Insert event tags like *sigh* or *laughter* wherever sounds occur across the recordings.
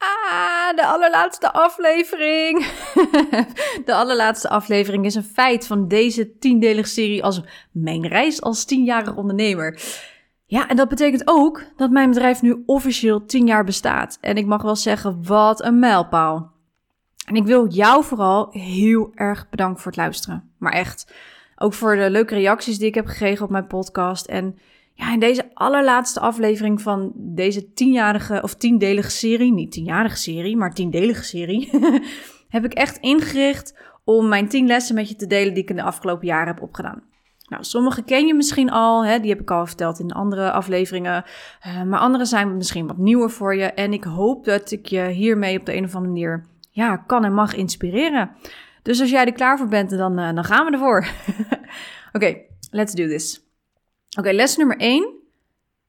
Ah, de allerlaatste aflevering. *laughs* de allerlaatste aflevering is een feit van deze tiendelige serie als mijn reis als tienjarig ondernemer. Ja, en dat betekent ook dat mijn bedrijf nu officieel tien jaar bestaat. En ik mag wel zeggen, wat een mijlpaal. En ik wil jou vooral heel erg bedanken voor het luisteren. Maar echt, ook voor de leuke reacties die ik heb gekregen op mijn podcast. En ja, in deze allerlaatste aflevering van deze tienjarige of tiendelige serie, niet tienjarige serie, maar tiendelige serie, *laughs* heb ik echt ingericht om mijn tien lessen met je te delen die ik in de afgelopen jaren heb opgedaan. Nou, sommige ken je misschien al, hè, die heb ik al verteld in andere afleveringen, uh, maar andere zijn misschien wat nieuwer voor je. En ik hoop dat ik je hiermee op de een of andere manier ja, kan en mag inspireren. Dus als jij er klaar voor bent, dan, uh, dan gaan we ervoor. *laughs* Oké, let's do this. Oké, les nummer 1.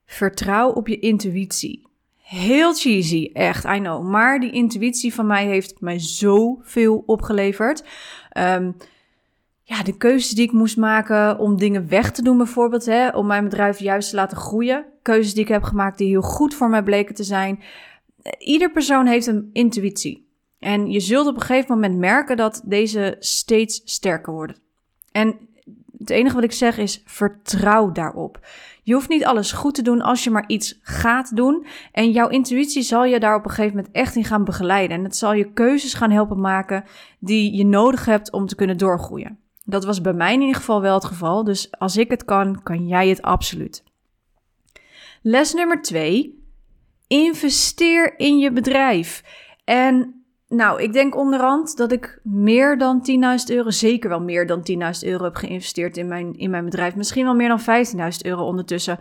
Vertrouw op je intuïtie. Heel cheesy, echt, I know. Maar die intuïtie van mij heeft mij zoveel opgeleverd. Um, ja, de keuzes die ik moest maken om dingen weg te doen, bijvoorbeeld, hè, om mijn bedrijf juist te laten groeien. Keuzes die ik heb gemaakt die heel goed voor mij bleken te zijn. Ieder persoon heeft een intuïtie. En je zult op een gegeven moment merken dat deze steeds sterker worden. En het enige wat ik zeg is: vertrouw daarop. Je hoeft niet alles goed te doen als je maar iets gaat doen. En jouw intuïtie zal je daar op een gegeven moment echt in gaan begeleiden. En het zal je keuzes gaan helpen maken die je nodig hebt om te kunnen doorgroeien. Dat was bij mij in ieder geval wel het geval. Dus als ik het kan, kan jij het absoluut. Les nummer twee: investeer in je bedrijf. En nou, ik denk onderhand dat ik meer dan 10.000 euro, zeker wel meer dan 10.000 euro heb geïnvesteerd in mijn, in mijn bedrijf. Misschien wel meer dan 15.000 euro ondertussen.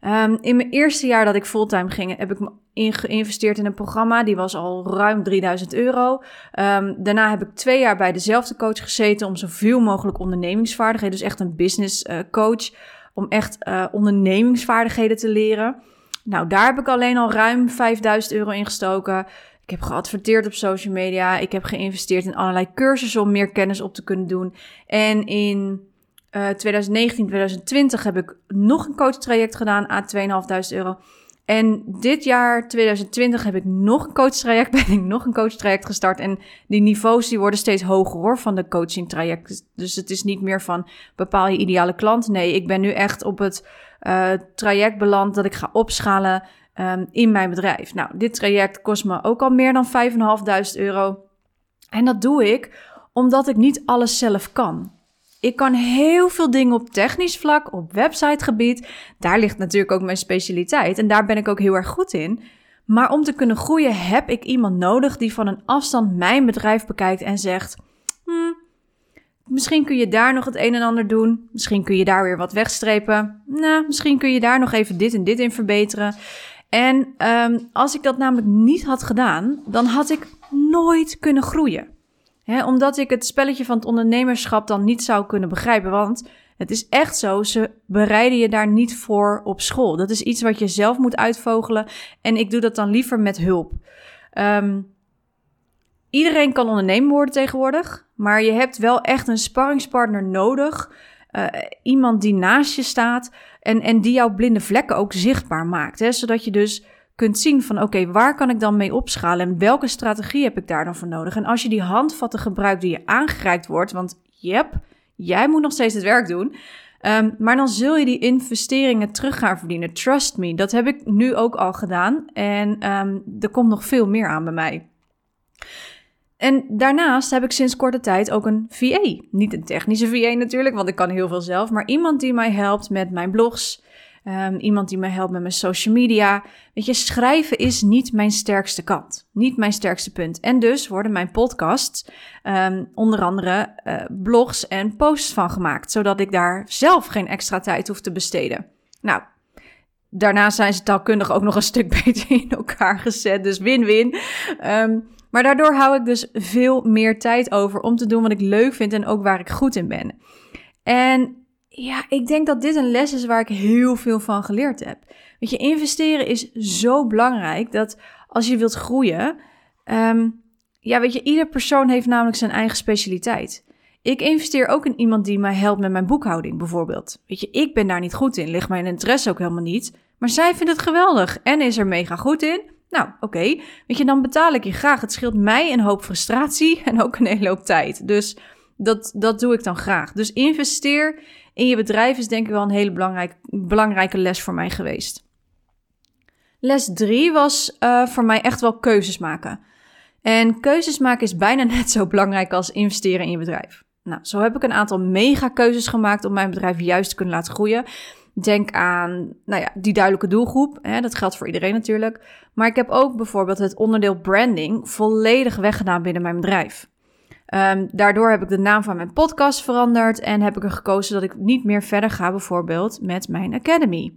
Um, in mijn eerste jaar dat ik fulltime ging, heb ik in geïnvesteerd in een programma. Die was al ruim 3000 euro. Um, daarna heb ik twee jaar bij dezelfde coach gezeten om zoveel mogelijk ondernemingsvaardigheden, dus echt een business uh, coach, om echt uh, ondernemingsvaardigheden te leren. Nou, daar heb ik alleen al ruim 5000 euro in gestoken. Ik heb geadverteerd op social media. Ik heb geïnvesteerd in allerlei cursussen om meer kennis op te kunnen doen. En in uh, 2019, 2020 heb ik nog een coachtraject gedaan aan 2.500 euro. En dit jaar, 2020, heb ik nog een coachtraject, *laughs* ben ik nog een coachtraject gestart. En die niveaus die worden steeds hoger hoor, van de coaching traject. Dus het is niet meer van bepaal je ideale klant. Nee, ik ben nu echt op het uh, traject beland dat ik ga opschalen um, in mijn bedrijf. Nou, dit traject kost me ook al meer dan 5.500 euro. En dat doe ik omdat ik niet alles zelf kan. Ik kan heel veel dingen op technisch vlak, op websitegebied. Daar ligt natuurlijk ook mijn specialiteit en daar ben ik ook heel erg goed in. Maar om te kunnen groeien heb ik iemand nodig die van een afstand mijn bedrijf bekijkt en zegt: hm, Misschien kun je daar nog het een en ander doen. Misschien kun je daar weer wat wegstrepen. Nou, misschien kun je daar nog even dit en dit in verbeteren. En um, als ik dat namelijk niet had gedaan, dan had ik nooit kunnen groeien. Omdat ik het spelletje van het ondernemerschap dan niet zou kunnen begrijpen. Want het is echt zo, ze bereiden je daar niet voor op school. Dat is iets wat je zelf moet uitvogelen. En ik doe dat dan liever met hulp. Um, iedereen kan ondernemer worden tegenwoordig. Maar je hebt wel echt een sparringspartner nodig. Uh, iemand die naast je staat. En, en die jouw blinde vlekken ook zichtbaar maakt. Hè? Zodat je dus kunt zien van oké, waar kan ik dan mee opschalen en welke strategie heb ik daar dan voor nodig? En als je die handvatten gebruikt die je aangereikt wordt, want yep, jij moet nog steeds het werk doen. Um, maar dan zul je die investeringen terug gaan verdienen. Trust me, dat heb ik nu ook al gedaan. En um, er komt nog veel meer aan bij mij. En daarnaast heb ik sinds korte tijd ook een VA. Niet een technische VA natuurlijk, want ik kan heel veel zelf, maar iemand die mij helpt met mijn blogs. Um, iemand die mij helpt met mijn social media. Weet je, schrijven is niet mijn sterkste kant. Niet mijn sterkste punt. En dus worden mijn podcasts um, onder andere uh, blogs en posts van gemaakt. Zodat ik daar zelf geen extra tijd hoef te besteden. Nou, daarna zijn ze taalkundig ook nog een stuk *laughs* beter in elkaar gezet. Dus win-win. Um, Maar daardoor hou ik dus veel meer tijd over om te doen wat ik leuk vind en ook waar ik goed in ben. En ja, ik denk dat dit een les is waar ik heel veel van geleerd heb. Weet je, investeren is zo belangrijk dat als je wilt groeien, ehm, ja, weet je, ieder persoon heeft namelijk zijn eigen specialiteit. Ik investeer ook in iemand die mij helpt met mijn boekhouding, bijvoorbeeld. Weet je, ik ben daar niet goed in, ligt mijn interesse ook helemaal niet. Maar zij vindt het geweldig en is er mega goed in. Nou, oké. Weet je, dan betaal ik je graag. Het scheelt mij een hoop frustratie *laughs* en ook een hele hoop tijd. Dus dat, dat doe ik dan graag. Dus investeer in je bedrijf is denk ik wel een hele belangrijk, belangrijke les voor mij geweest. Les 3 was uh, voor mij echt wel keuzes maken. En keuzes maken is bijna *laughs* net zo belangrijk als investeren in je bedrijf. Nou, zo heb ik een aantal mega keuzes gemaakt om mijn bedrijf juist te kunnen laten groeien. Denk aan nou ja, die duidelijke doelgroep. Hè, dat geldt voor iedereen natuurlijk. Maar ik heb ook bijvoorbeeld het onderdeel branding volledig weggedaan binnen mijn bedrijf. Um, daardoor heb ik de naam van mijn podcast veranderd en heb ik er gekozen dat ik niet meer verder ga, bijvoorbeeld met mijn Academy.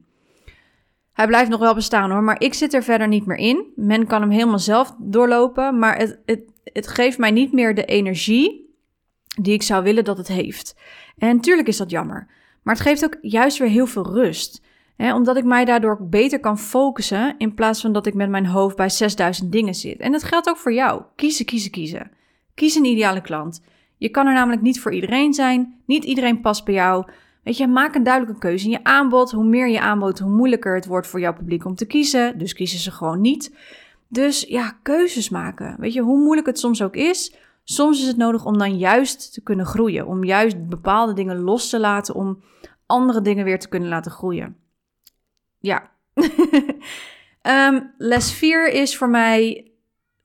Hij blijft nog wel bestaan hoor, maar ik zit er verder niet meer in. Men kan hem helemaal zelf doorlopen, maar het, het, het geeft mij niet meer de energie die ik zou willen dat het heeft. En natuurlijk is dat jammer, maar het geeft ook juist weer heel veel rust. Hè, omdat ik mij daardoor beter kan focussen in plaats van dat ik met mijn hoofd bij 6000 dingen zit. En dat geldt ook voor jou. Kiezen, kiezen, kiezen. Kies een ideale klant. Je kan er namelijk niet voor iedereen zijn. Niet iedereen past bij jou. Weet je, maak een duidelijke keuze in je aanbod. Hoe meer je aanbod, hoe moeilijker het wordt voor jouw publiek om te kiezen. Dus kiezen ze gewoon niet. Dus ja, keuzes maken. Weet je, hoe moeilijk het soms ook is. Soms is het nodig om dan juist te kunnen groeien. Om juist bepaalde dingen los te laten. Om andere dingen weer te kunnen laten groeien. Ja. um, *laughs* les 4 is voor mij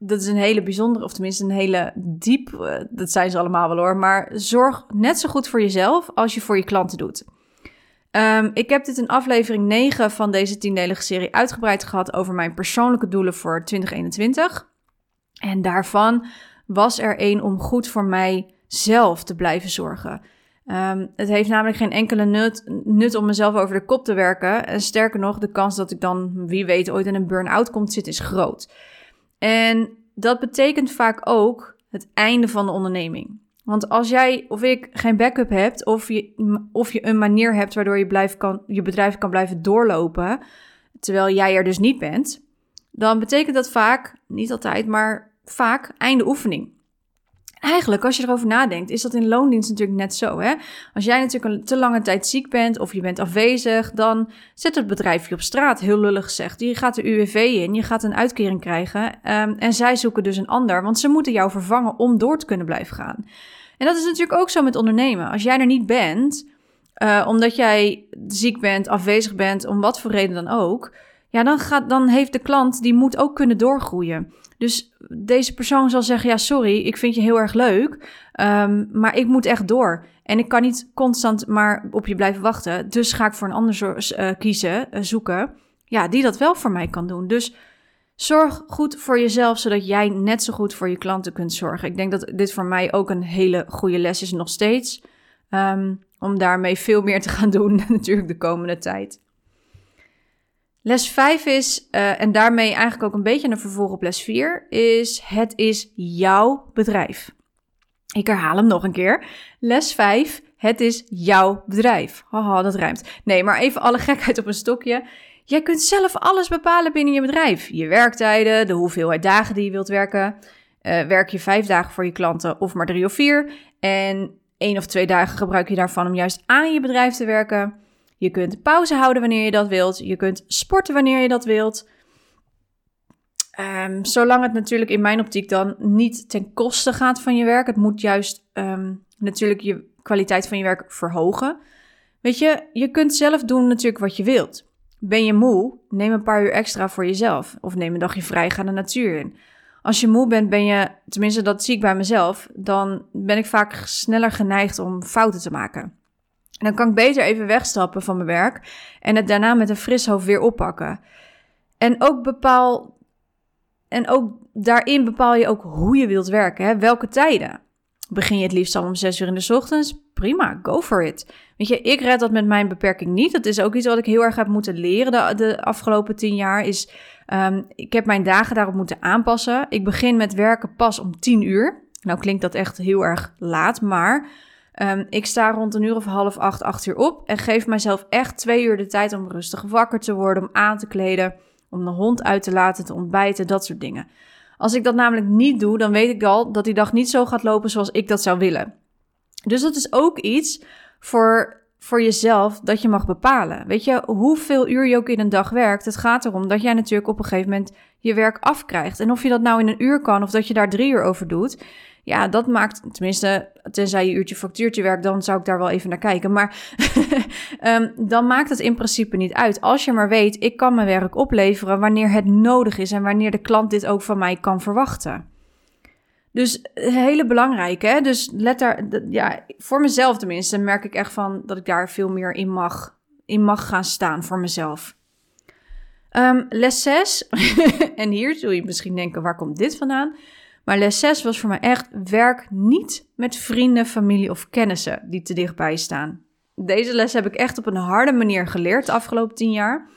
dat is een hele bijzondere, of tenminste een hele diep, eh, dat zijn ze allemaal wel hoor, maar zorg net zo goed voor jezelf als je voor je klanten doet. Um, ik heb dit in aflevering 9 van deze tiendelige serie uitgebreid gehad over mijn persoonlijke doelen voor 2021. En daarvan was er één om goed voor mijzelf te blijven zorgen. Um, het heeft namelijk geen enkele nut, nut om mezelf over de kop te werken. En sterker nog, de kans dat ik dan, wie weet, ooit in een burn-out komt zitten is groot. En dat betekent vaak ook het einde van de onderneming. Want als jij of ik geen backup hebt, of je, of je een manier hebt waardoor je, blijf kan, je bedrijf kan blijven doorlopen, terwijl jij er dus niet bent, dan betekent dat vaak, niet altijd, maar vaak einde oefening. Eigenlijk, als je erover nadenkt, is dat in loondienst natuurlijk net zo. Hè? Als jij natuurlijk een te lange tijd ziek bent of je bent afwezig, dan zet het bedrijf je op straat, heel lullig gezegd. Je gaat de UWV in, je gaat een uitkering krijgen um, en zij zoeken dus een ander, want ze moeten jou vervangen om door te kunnen blijven gaan. En dat is natuurlijk ook zo met ondernemen. Als jij er niet bent, uh, omdat jij ziek bent, afwezig bent, om wat voor reden dan ook, ja, dan, gaat, dan heeft de klant, die moet ook kunnen doorgroeien. Dus deze persoon zal zeggen: Ja, sorry, ik vind je heel erg leuk, um, maar ik moet echt door. En ik kan niet constant maar op je blijven wachten. Dus ga ik voor een ander uh, kiezen, uh, zoeken. Ja, die dat wel voor mij kan doen. Dus zorg goed voor jezelf, zodat jij net zo goed voor je klanten kunt zorgen. Ik denk dat dit voor mij ook een hele goede les is, nog steeds. Um, om daarmee veel meer te gaan doen, *laughs* natuurlijk de komende tijd. Les 5 is, uh, en daarmee eigenlijk ook een beetje een vervolg op les 4, is het is jouw bedrijf. Ik herhaal hem nog een keer. Les 5, het is jouw bedrijf. Haha, dat ruimt. Nee, maar even alle gekheid op een stokje. Jij kunt zelf alles bepalen binnen je bedrijf. Je werktijden, de hoeveelheid dagen die je wilt werken. Uh, werk je vijf dagen voor je klanten of maar drie of vier. En één of twee dagen gebruik je daarvan om juist aan je bedrijf te werken. Je kunt pauze houden wanneer je dat wilt. Je kunt sporten wanneer je dat wilt. Um, zolang het natuurlijk in mijn optiek dan niet ten koste gaat van je werk. Het moet juist um, natuurlijk je kwaliteit van je werk verhogen. Weet je, je kunt zelf doen natuurlijk wat je wilt. Ben je moe? Neem een paar uur extra voor jezelf. Of neem een dagje vrij, ga de natuur in. Als je moe bent, ben je, tenminste dat zie ik bij mezelf, dan ben ik vaak sneller geneigd om fouten te maken dan kan ik beter even wegstappen van mijn werk en het daarna met een fris hoofd weer oppakken. En ook bepaal. En ook daarin bepaal je ook hoe je wilt werken. Hè? Welke tijden. Begin je het liefst al om zes uur in de ochtends? Prima, go for it. Weet je, ik red dat met mijn beperking niet. Dat is ook iets wat ik heel erg heb moeten leren de, de afgelopen tien jaar. Is Ehm, ik heb mijn dagen daarop moeten aanpassen. Ik begin met werken pas om 10 uur. Nou klinkt dat echt heel erg laat, maar um, ik sta rond een uur of half acht, acht uur op en geef mezelf echt twee uur de tijd om rustig wakker te worden, om aan te kleden, om de hond uit te laten, te ontbijten, dat soort dingen. Als ik dat namelijk niet doe, dan weet ik al dat die dag niet zo gaat lopen zoals ik dat zou willen. Dus dat is ook iets voor, voor jezelf dat je mag bepalen. Weet je, hoeveel uur je ook in een dag werkt, het gaat erom dat jij natuurlijk op een gegeven moment je werk afkrijgt. En of je dat nou in een uur kan of dat je daar drie uur over doet, ja, dat maakt, tenminste, tenzij je uurtje factuurtje werkt, dan zou ik daar wel even naar kijken. Maar um, *laughs* dan maakt het in principe niet uit. Als je maar weet, ik kan mijn werk opleveren wanneer het nodig is en wanneer de klant dit ook van mij kan verwachten. Dus hele belangrijk, hè? Dus let daar, ja, voor mezelf tenminste, merk ik echt van dat ik daar veel meer in mag, in mag gaan staan voor mezelf. Um, les 6, *laughs* en hier zul je misschien denken, waar komt dit vandaan? Maar les 6 was voor mij echt: werk niet met vrienden, familie of kennissen die te dichtbij staan. Deze les heb ik echt op een harde manier geleerd de afgelopen 10 jaar.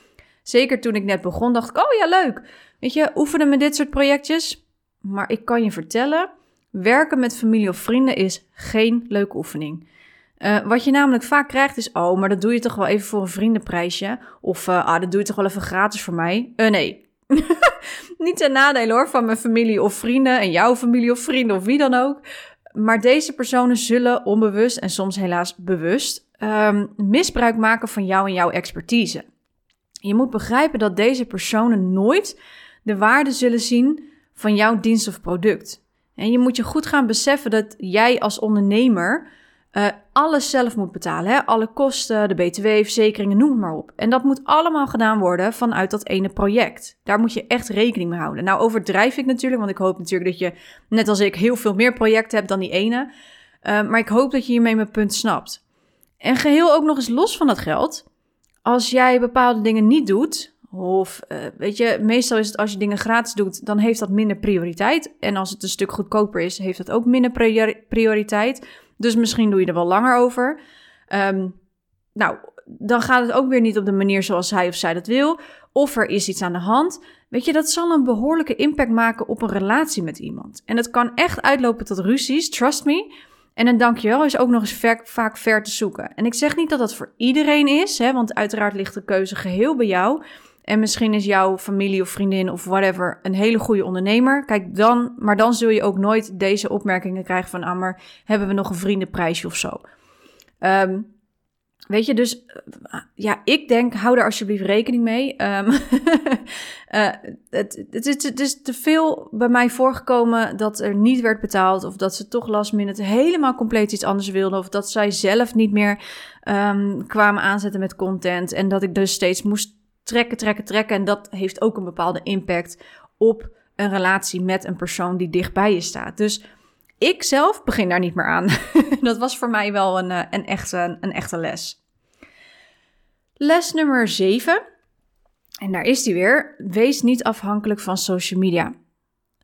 Zeker toen ik net begon, dacht ik: oh ja, leuk. Weet je, oefenen met dit soort projectjes. Maar ik kan je vertellen: werken met familie of vrienden is geen leuke oefening. Uh, wat je namelijk vaak krijgt is: oh, maar dat doe je toch wel even voor een vriendenprijsje? Of uh, ah, dat doe je toch wel even gratis voor mij? Uh, nee, *laughs* Niet ten nadele hoor van mijn familie of vrienden en jouw familie of vrienden of wie dan ook. Maar deze personen zullen onbewust en soms helaas bewust um, misbruik maken van jou en jouw expertise. Je moet begrijpen dat deze personen nooit de waarde zullen zien van jouw dienst of product. En je moet je goed gaan beseffen dat jij als ondernemer uh, alles zelf moet betalen. Hè? Alle kosten, de BTW, verzekeringen, noem maar op. En dat moet allemaal gedaan worden vanuit dat ene project. Daar moet je echt rekening mee houden. Nou, overdrijf ik natuurlijk, want ik hoop natuurlijk dat je, net als ik, heel veel meer projecten hebt dan die ene. Uh, maar ik hoop dat je hiermee mijn punt snapt. En geheel ook nog eens los van dat geld. Als jij bepaalde dingen niet doet, of uh, weet je, meestal is het als je dingen gratis doet, dan heeft dat minder prioriteit. En als het een stuk goedkoper is, heeft dat ook minder prioriteit. Dus misschien doe je er wel langer over. Um, nou, dan gaat het ook weer niet op de manier zoals hij of zij dat wil. Of er is iets aan de hand. Weet je, dat zal een behoorlijke impact maken op een relatie met iemand. En het kan echt uitlopen tot ruzies, trust me. En een dankjewel is ook nog eens vaak ver te zoeken. En ik zeg niet dat dat voor iedereen is, hè, want uiteraard ligt de keuze geheel bij jou. En misschien is jouw familie of vriendin of whatever een hele goede ondernemer. Kijk dan, maar dan zul je ook nooit deze opmerkingen krijgen van, ah, maar hebben we nog een vriendenprijsje of zo. Um, weet je, dus uh, ja, ik denk, hou er alsjeblieft rekening mee. Um, uh, *laughs* het, het, is, het is te veel bij mij voorgekomen dat er niet werd betaald. Of dat ze toch last minute helemaal compleet iets anders wilden. Of dat zij zelf niet meer um, kwamen aanzetten met content. En dat ik dus steeds moest trekken, trekken, trekken. En dat heeft ook een bepaalde impact op een relatie met een persoon die dichtbij je staat. Dus ik zelf begin daar niet meer aan. *laughs* dat was voor mij wel een, eh, een, echte, een echte les. Les nummer 7. En daar is die weer. Wees niet afhankelijk van social media.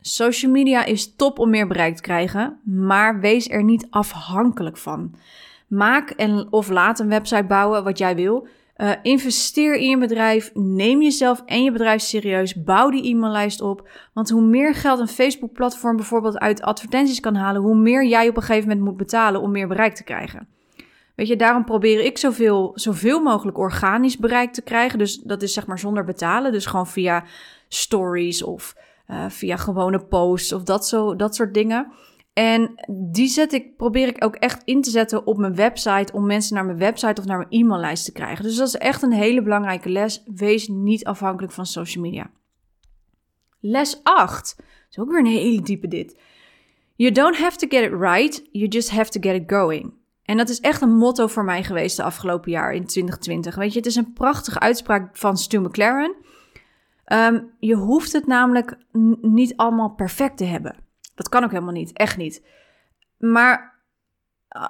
Social media is top om meer bereik te krijgen, maar wees er niet afhankelijk van. Maak en of laat een website bouwen wat jij wil. Uh, investeer in je bedrijf. Neem jezelf en je bedrijf serieus. Bouw die e-maillijst op. Want hoe meer geld een Facebook-platform bijvoorbeeld uit advertenties kan halen, hoe meer jij op een gegeven moment moet betalen om meer bereik te krijgen. Weet je, daarom probeer ik zoveel, zoveel mogelijk organisch bereik te krijgen. Dus dat is zeg maar zonder betalen. Dus gewoon via stories of uh, via gewone posts of dat, zo, dat soort dingen. En die zet ik, probeer ik ook echt in te zetten op mijn website om mensen naar mijn website of naar mijn e-maillijst te krijgen. Dus dat is echt een hele belangrijke les. Wees niet afhankelijk van social media. Les 8. Dat is ook weer een hele diepe dit. You don't have to get it right, you just have to get it going. En dat is echt een motto voor mij geweest de afgelopen jaar in 2020. Weet je, het is een prachtige uitspraak van Stu McLaren. Um, je hoeft het namelijk niet allemaal perfect te hebben. Dat kan ook helemaal niet, echt niet. Maar ah,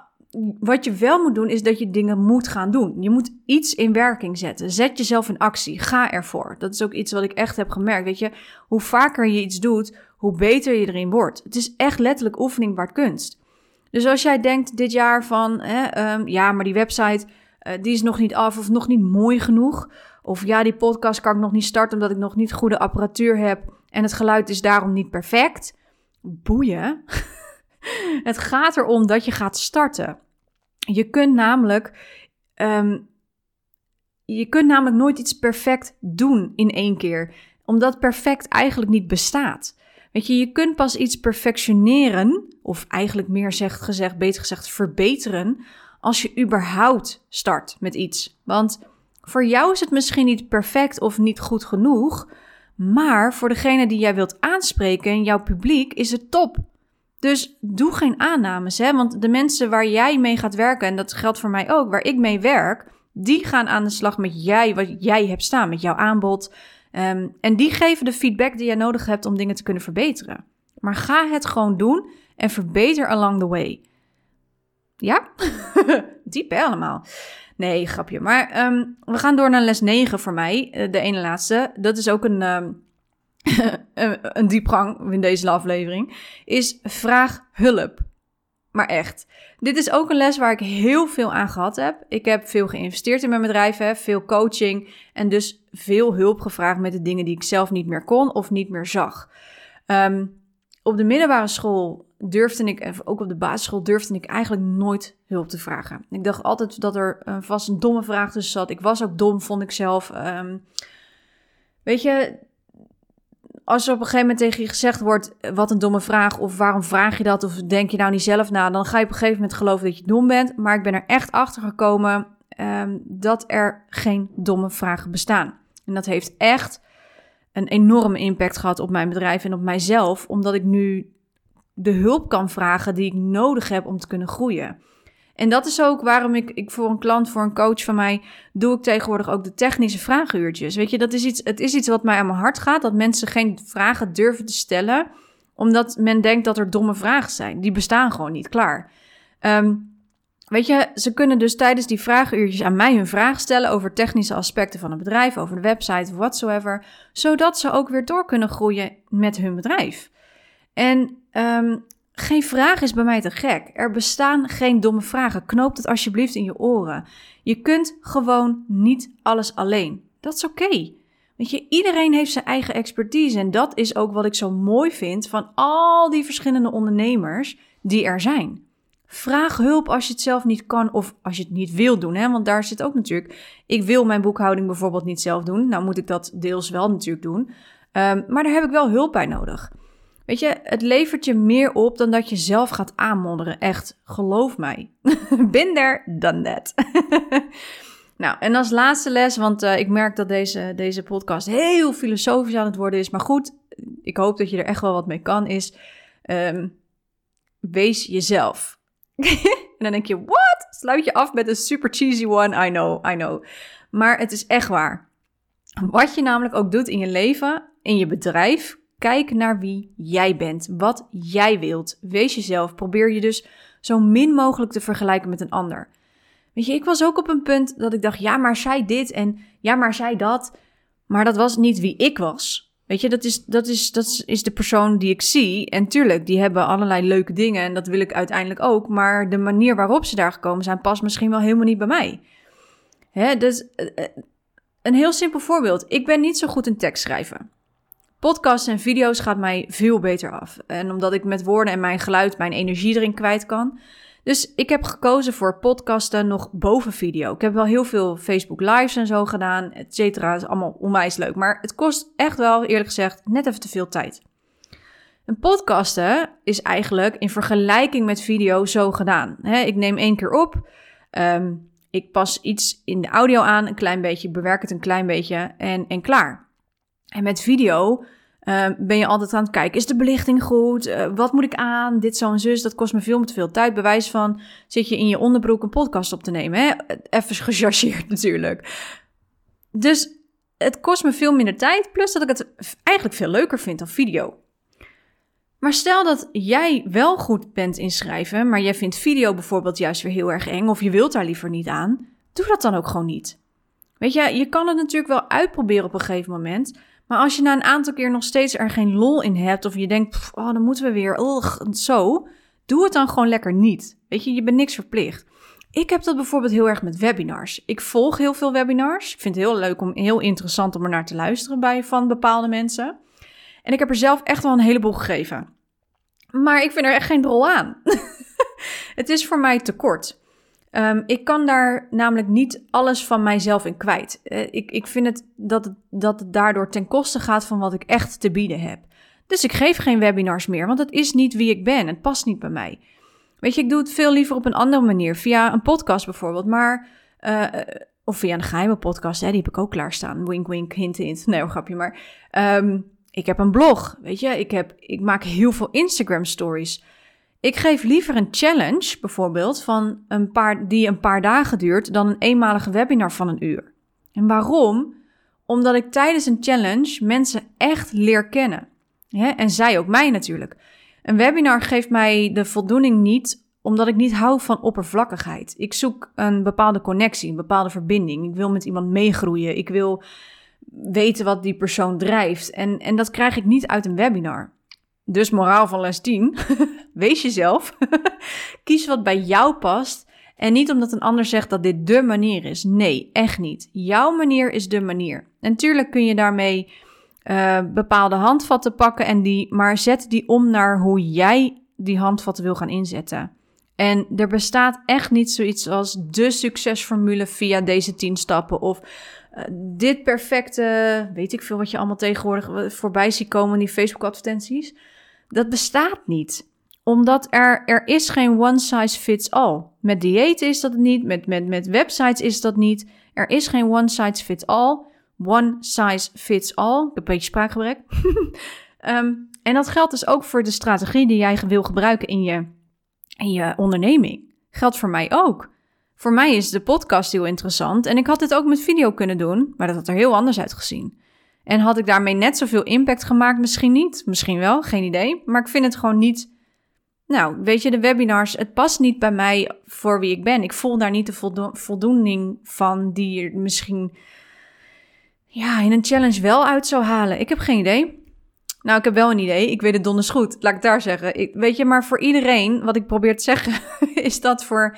wat je wel moet doen, is dat je dingen moet gaan doen. Je moet iets in werking zetten. Zet jezelf in actie. Ga ervoor. Dat is ook iets wat ik echt heb gemerkt. Weet je, hoe vaker je iets doet, hoe beter je erin wordt. Het is echt letterlijk oefening waard kunst. Dus als jij denkt dit jaar van, hè, um, ja, maar die website, uh, die is nog niet af of nog niet mooi genoeg. Of ja, die podcast kan ik nog niet starten omdat ik nog niet goede apparatuur heb en het geluid is daarom niet perfect. Boeien. *laughs* het gaat erom dat je gaat starten. Je kunt namelijk. Ehm, je kunt namelijk nooit iets perfect doen in één keer, omdat perfect eigenlijk niet bestaat. Weet je, je kunt pas iets perfectioneren, of eigenlijk meer zegt gezegd, beter gezegd, verbeteren, als je überhaupt start met iets. Want voor jou is het misschien niet perfect of niet goed genoeg, maar voor degene die jij wilt aanspreken en jouw publiek is het top. Dus doe geen aannames, hè? want de mensen waar jij mee gaat werken, en dat geldt voor mij ook, waar ik mee werk, die gaan aan de slag met jij, wat jij hebt staan, met jouw aanbod. Ehm, en die geven de feedback die jij nodig hebt om dingen te kunnen verbeteren. Maar ga het gewoon doen en verbeter along the way. Ja? *laughs* Diep hè, allemaal. Nee, grapje. Maar ehm, we gaan door naar les 9 voor mij. Eh, de ene laatste. Dat is ook een, um, *laughs* een diepgang in deze aflevering. Is vraag hulp. Maar echt. Dit is ook een les waar ik heel veel aan gehad heb. Ik heb veel geïnvesteerd in mijn bedrijf, hè, veel coaching en dus veel hulp gevraagd met de dingen die ik zelf niet meer kon of niet meer zag. Um, op de middelbare school durfde ik, ook op de basisschool durfde ik eigenlijk nooit hulp te vragen. Ik dacht altijd dat er uh, vast een domme vraag tussen zat. Ik was ook dom, vond ik zelf. Um, weet je, als er op een gegeven moment tegen je gezegd wordt: wat een domme vraag, of waarom vraag je dat, of denk je nou niet zelf na, dan ga je op een gegeven moment geloven dat je dom bent. Maar ik ben er echt achter gekomen um, dat er geen domme vragen bestaan. En dat heeft echt een enorme impact gehad op mijn bedrijf en op mijzelf, omdat ik nu de hulp kan vragen die ik nodig heb om te kunnen groeien. En dat is ook waarom ik, ik voor een klant, voor een coach van mij, doe ik tegenwoordig ook de technische vraaguurtjes. Weet je, dat is iets, het is iets wat mij aan mijn hart gaat, dat mensen geen vragen durven te stellen, omdat men denkt dat er domme vragen zijn. Die bestaan gewoon niet, klaar. Um, Weet je, ze kunnen dus tijdens die vraaguurtjes aan mij hun vraag stellen over technische aspecten van het bedrijf, over de website, whatsoever, zodat ze ook weer door kunnen groeien met hun bedrijf. En um, geen vraag is bij mij te gek. Er bestaan geen domme vragen. Knoop het alsjeblieft in je oren. Je kunt gewoon niet alles alleen. Dat is oké. Weet je, iedereen heeft zijn eigen expertise. En dat is ook wat ik zo mooi vind van al die verschillende ondernemers die er zijn. Vraag hulp als je het zelf niet kan of als je het niet wil doen. Hè? Want daar zit ook natuurlijk. Ik wil mijn boekhouding bijvoorbeeld niet zelf doen. Nou moet ik dat deels wel natuurlijk doen. Um, maar daar heb ik wel hulp bij nodig. Weet je, het levert je meer op dan dat je zelf gaat aanmodderen. Echt, geloof mij. Bin there, done that. nou, en als laatste les, want uh, ik merk dat deze, deze podcast heel filosofisch aan het worden is. Maar goed, ik hoop dat je er echt wel wat mee kan, is um, wees jezelf. *laughs* en dan denk je, what? Sluit je af met een super cheesy one. I know, I know. Maar het is echt waar. Wat je namelijk ook doet in je leven, in je bedrijf, kijk naar wie jij bent, wat jij wilt. Wees jezelf. Probeer je dus zo min mogelijk te vergelijken met een ander. Weet je, ik was ook op een punt dat ik dacht, ja, maar zij dit en ja, maar zij dat. Maar dat was niet wie ik was. Weet je, dat is, dat, is, dat is de persoon die ik zie. En tuurlijk, die hebben allerlei leuke dingen en dat wil ik uiteindelijk ook. Maar de manier waarop ze daar gekomen zijn, past misschien wel helemaal niet bij mij. Hè, dus eh, eh, een heel simpel voorbeeld. Ik ben niet zo goed in tekst schrijven. Podcasts en video's gaat mij veel beter af. En omdat ik met woorden en mijn geluid mijn energie erin kwijt kan, dus ik heb gekozen voor podcasten nog boven video. Ik heb wel heel veel Facebook lives en zo gedaan, et cetera. Is allemaal onwijs leuk. Maar het kost echt wel, eerlijk gezegd, net even te veel tijd. Een podcasten is eigenlijk in vergelijking met video zo gedaan. ik neem één keer op. Ehm, ik pas iets in de audio aan, een klein beetje, bewerk het een klein beetje en, en klaar. En met video uh, ben je altijd aan het kijken, is de belichting goed? Uh, wat moet ik aan? Dit, zo en zus, dat kost me veel te veel tijd. Bewijs van, zit je in je onderbroek een podcast op te nemen? Hè? Even gechargeerd natuurlijk. Dus het kost me veel minder tijd, plus dat ik het eigenlijk veel leuker vind dan video. Maar stel dat jij wel goed bent in schrijven, maar jij vindt video bijvoorbeeld juist weer heel erg eng, of je wilt daar liever niet aan, doe dat dan ook gewoon niet. Weet je, je kan het natuurlijk wel uitproberen op een gegeven moment, maar als je na een aantal keer nog steeds er geen lol in hebt, of je denkt, oh, dan moeten we weer, ugh, zo, doe het dan gewoon lekker niet. Weet je, je bent niks verplicht. Ik heb dat bijvoorbeeld heel erg met webinars. Ik volg heel veel webinars. Ik vind het heel leuk om heel interessant om er naar te luisteren bij van bepaalde mensen. En ik heb er zelf echt wel een heleboel gegeven. Maar ik vind er echt geen rol aan. *laughs* het is voor mij te kort. Ehm, ik kan daar namelijk niet alles van mijzelf in kwijt. Uh, ik, ik vind het dat, het dat het daardoor ten koste gaat van wat ik echt te bieden heb. Dus ik geef geen webinars meer, want het is niet wie ik ben. Het past niet bij mij. Weet je, ik doe het veel liever op een andere manier. Via een podcast bijvoorbeeld, maar... Uh, of via een geheime podcast, hè, die heb ik ook klaarstaan. Wink, wink, hint, hint. *laughs* Nee, grapje, maar... Um, ik heb een blog, weet je. Ik, heb, ik maak heel veel Instagram stories. Ik geef liever een challenge, bijvoorbeeld, van een paar, die een paar dagen duurt, dan een eenmalige webinar van een uur. En waarom? Omdat ik tijdens een challenge mensen echt leer kennen. En zij ook mij natuurlijk. Een webinar geeft mij de voldoening niet, omdat ik niet hou van oppervlakkigheid. Ik zoek een bepaalde connectie, een bepaalde verbinding. Ik wil met iemand meegroeien. Ik wil weten wat die persoon drijft. En, en dat krijg ik niet uit een webinar. Dus moraal van les 10, *laughs* wees jezelf. *laughs* Kies wat bij jou past. En niet omdat een ander zegt dat dit de manier is. Nee, echt niet. Jouw manier is de manier. En natuurlijk kun je daarmee uh, bepaalde handvatten pakken, en die, maar zet die om naar hoe jij die handvatten wil gaan inzetten. En er bestaat echt niet zoiets als de succesformule via deze 10 stappen. Of uh, dit perfecte, weet ik veel wat je allemaal tegenwoordig voorbij ziet komen, die Facebook-advertenties. Dat bestaat niet. Omdat er, er is geen one size fits all. Met diëten is dat niet, met, met, met websites is dat niet. Er is geen one size fits all. One size fits all. Ik heb een beetje spraakgebrek. um, *laughs* en dat geldt dus ook voor de strategie die jij wil gebruiken in je, in je onderneming. Geldt voor mij ook. Voor mij is de podcast heel interessant en ik had dit ook met video kunnen doen, maar dat had er heel anders uitgezien. En had ik daarmee net zoveel impact gemaakt? Misschien niet, misschien wel, geen idee. Maar ik vind het gewoon niet. Nou, weet je, de webinars, het past niet bij mij voor wie ik ben. Ik voel daar niet de voldoening van die er misschien ja, in een challenge wel uit zou halen. Ik heb geen idee. Nou, ik heb wel een idee. Ik weet het donders goed. Laat ik daar zeggen. Ik, weet je, maar voor iedereen, wat ik probeer te zeggen, *laughs* is dat voor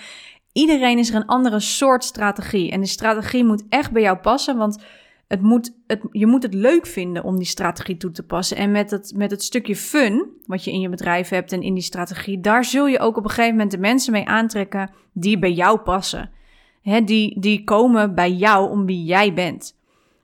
iedereen is er een andere soort strategie. En de strategie moet echt bij jou passen, want het moet, het, je moet het leuk vinden om die strategie toe te passen. En met het, met het stukje fun wat je in je bedrijf hebt en in die strategie, daar zul je ook op een gegeven moment de mensen mee aantrekken die bij jou passen. Die, die komen bij jou om wie jij bent.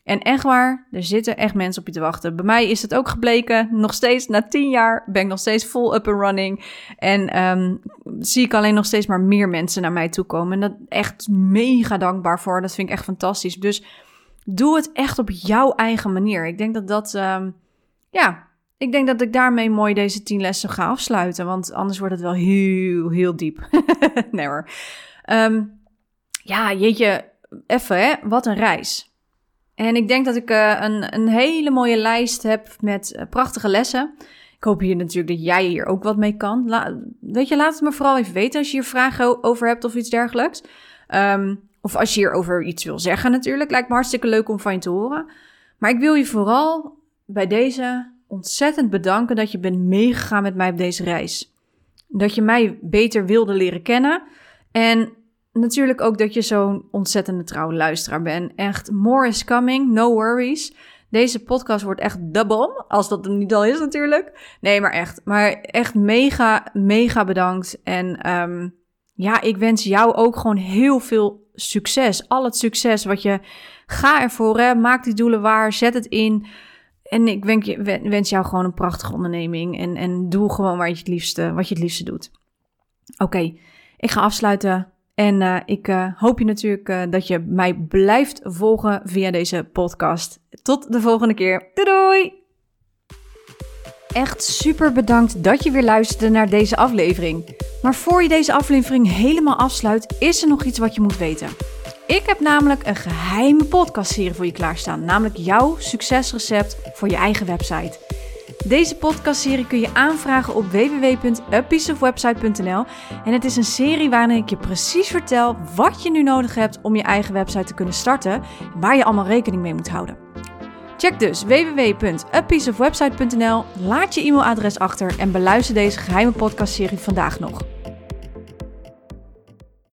En echt waar, er zitten echt mensen op je te wachten. Bij mij is het ook gebleken. Nog steeds, na tien jaar, ben ik nog steeds full up and running. En um, zie ik alleen nog steeds maar meer mensen naar mij toe komen. En dat echt mega dankbaar voor. Dat vind ik echt fantastisch. Dus doe het echt op jouw eigen manier. Ik denk dat dat, um, ja, ik denk dat ik daarmee mooi deze tien lessen ga afsluiten. Want anders wordt het wel heel, heel diep. *laughs* nee hoor. Um, ja, jeetje, even hè, wat een reis. En ik denk dat ik uh, een, een hele mooie lijst heb met uh, prachtige lessen. Ik hoop hier natuurlijk dat jij hier ook wat mee kan. Weet je, laat het me vooral even weten als je hier vragen over hebt of iets dergelijks. Um, of als je hierover iets wil zeggen natuurlijk. Lijkt me hartstikke leuk om van je te horen. Maar ik wil je vooral bij deze ontzettend bedanken dat je bent meegegaan met mij op deze reis. Dat je mij beter wilde leren kennen. En natuurlijk ook dat je zo'n ontzettende trouwe luisteraar bent. Echt, more is coming, no worries. Deze podcast wordt echt de bom, als dat het niet al is natuurlijk. Nee, maar echt, maar echt mega, mega bedankt. En um, ja, ik wens jou ook gewoon heel veel succes. Al het succes wat je... Ga ervoor, hè. maak die doelen waar, zet het in... En ik wens, jou gewoon een prachtige onderneming. En, en doe gewoon waar je het liefste, wat je het liefste doet. Oké, ik ga afsluiten. En uh, ik uh, hoop je natuurlijk uh, dat je mij blijft volgen via deze podcast. Tot de volgende keer. Doei! Echt super bedankt dat je weer luisterde naar deze aflevering. Maar voor je deze aflevering helemaal afsluit, is er nog iets wat je moet weten. Ik heb namelijk een geheime podcastserie voor je klaarstaan, namelijk jouw succesrecept voor je eigen website. Deze podcastserie kun je aanvragen op www.apieceofwebsite.nl en het is een serie waarin ik je precies vertel wat je nu nodig hebt om je eigen website te kunnen starten en waar je allemaal rekening mee moet houden. Check dus www.apieceofwebsite.nl, laat je e-mailadres achter en beluister deze geheime podcastserie vandaag nog.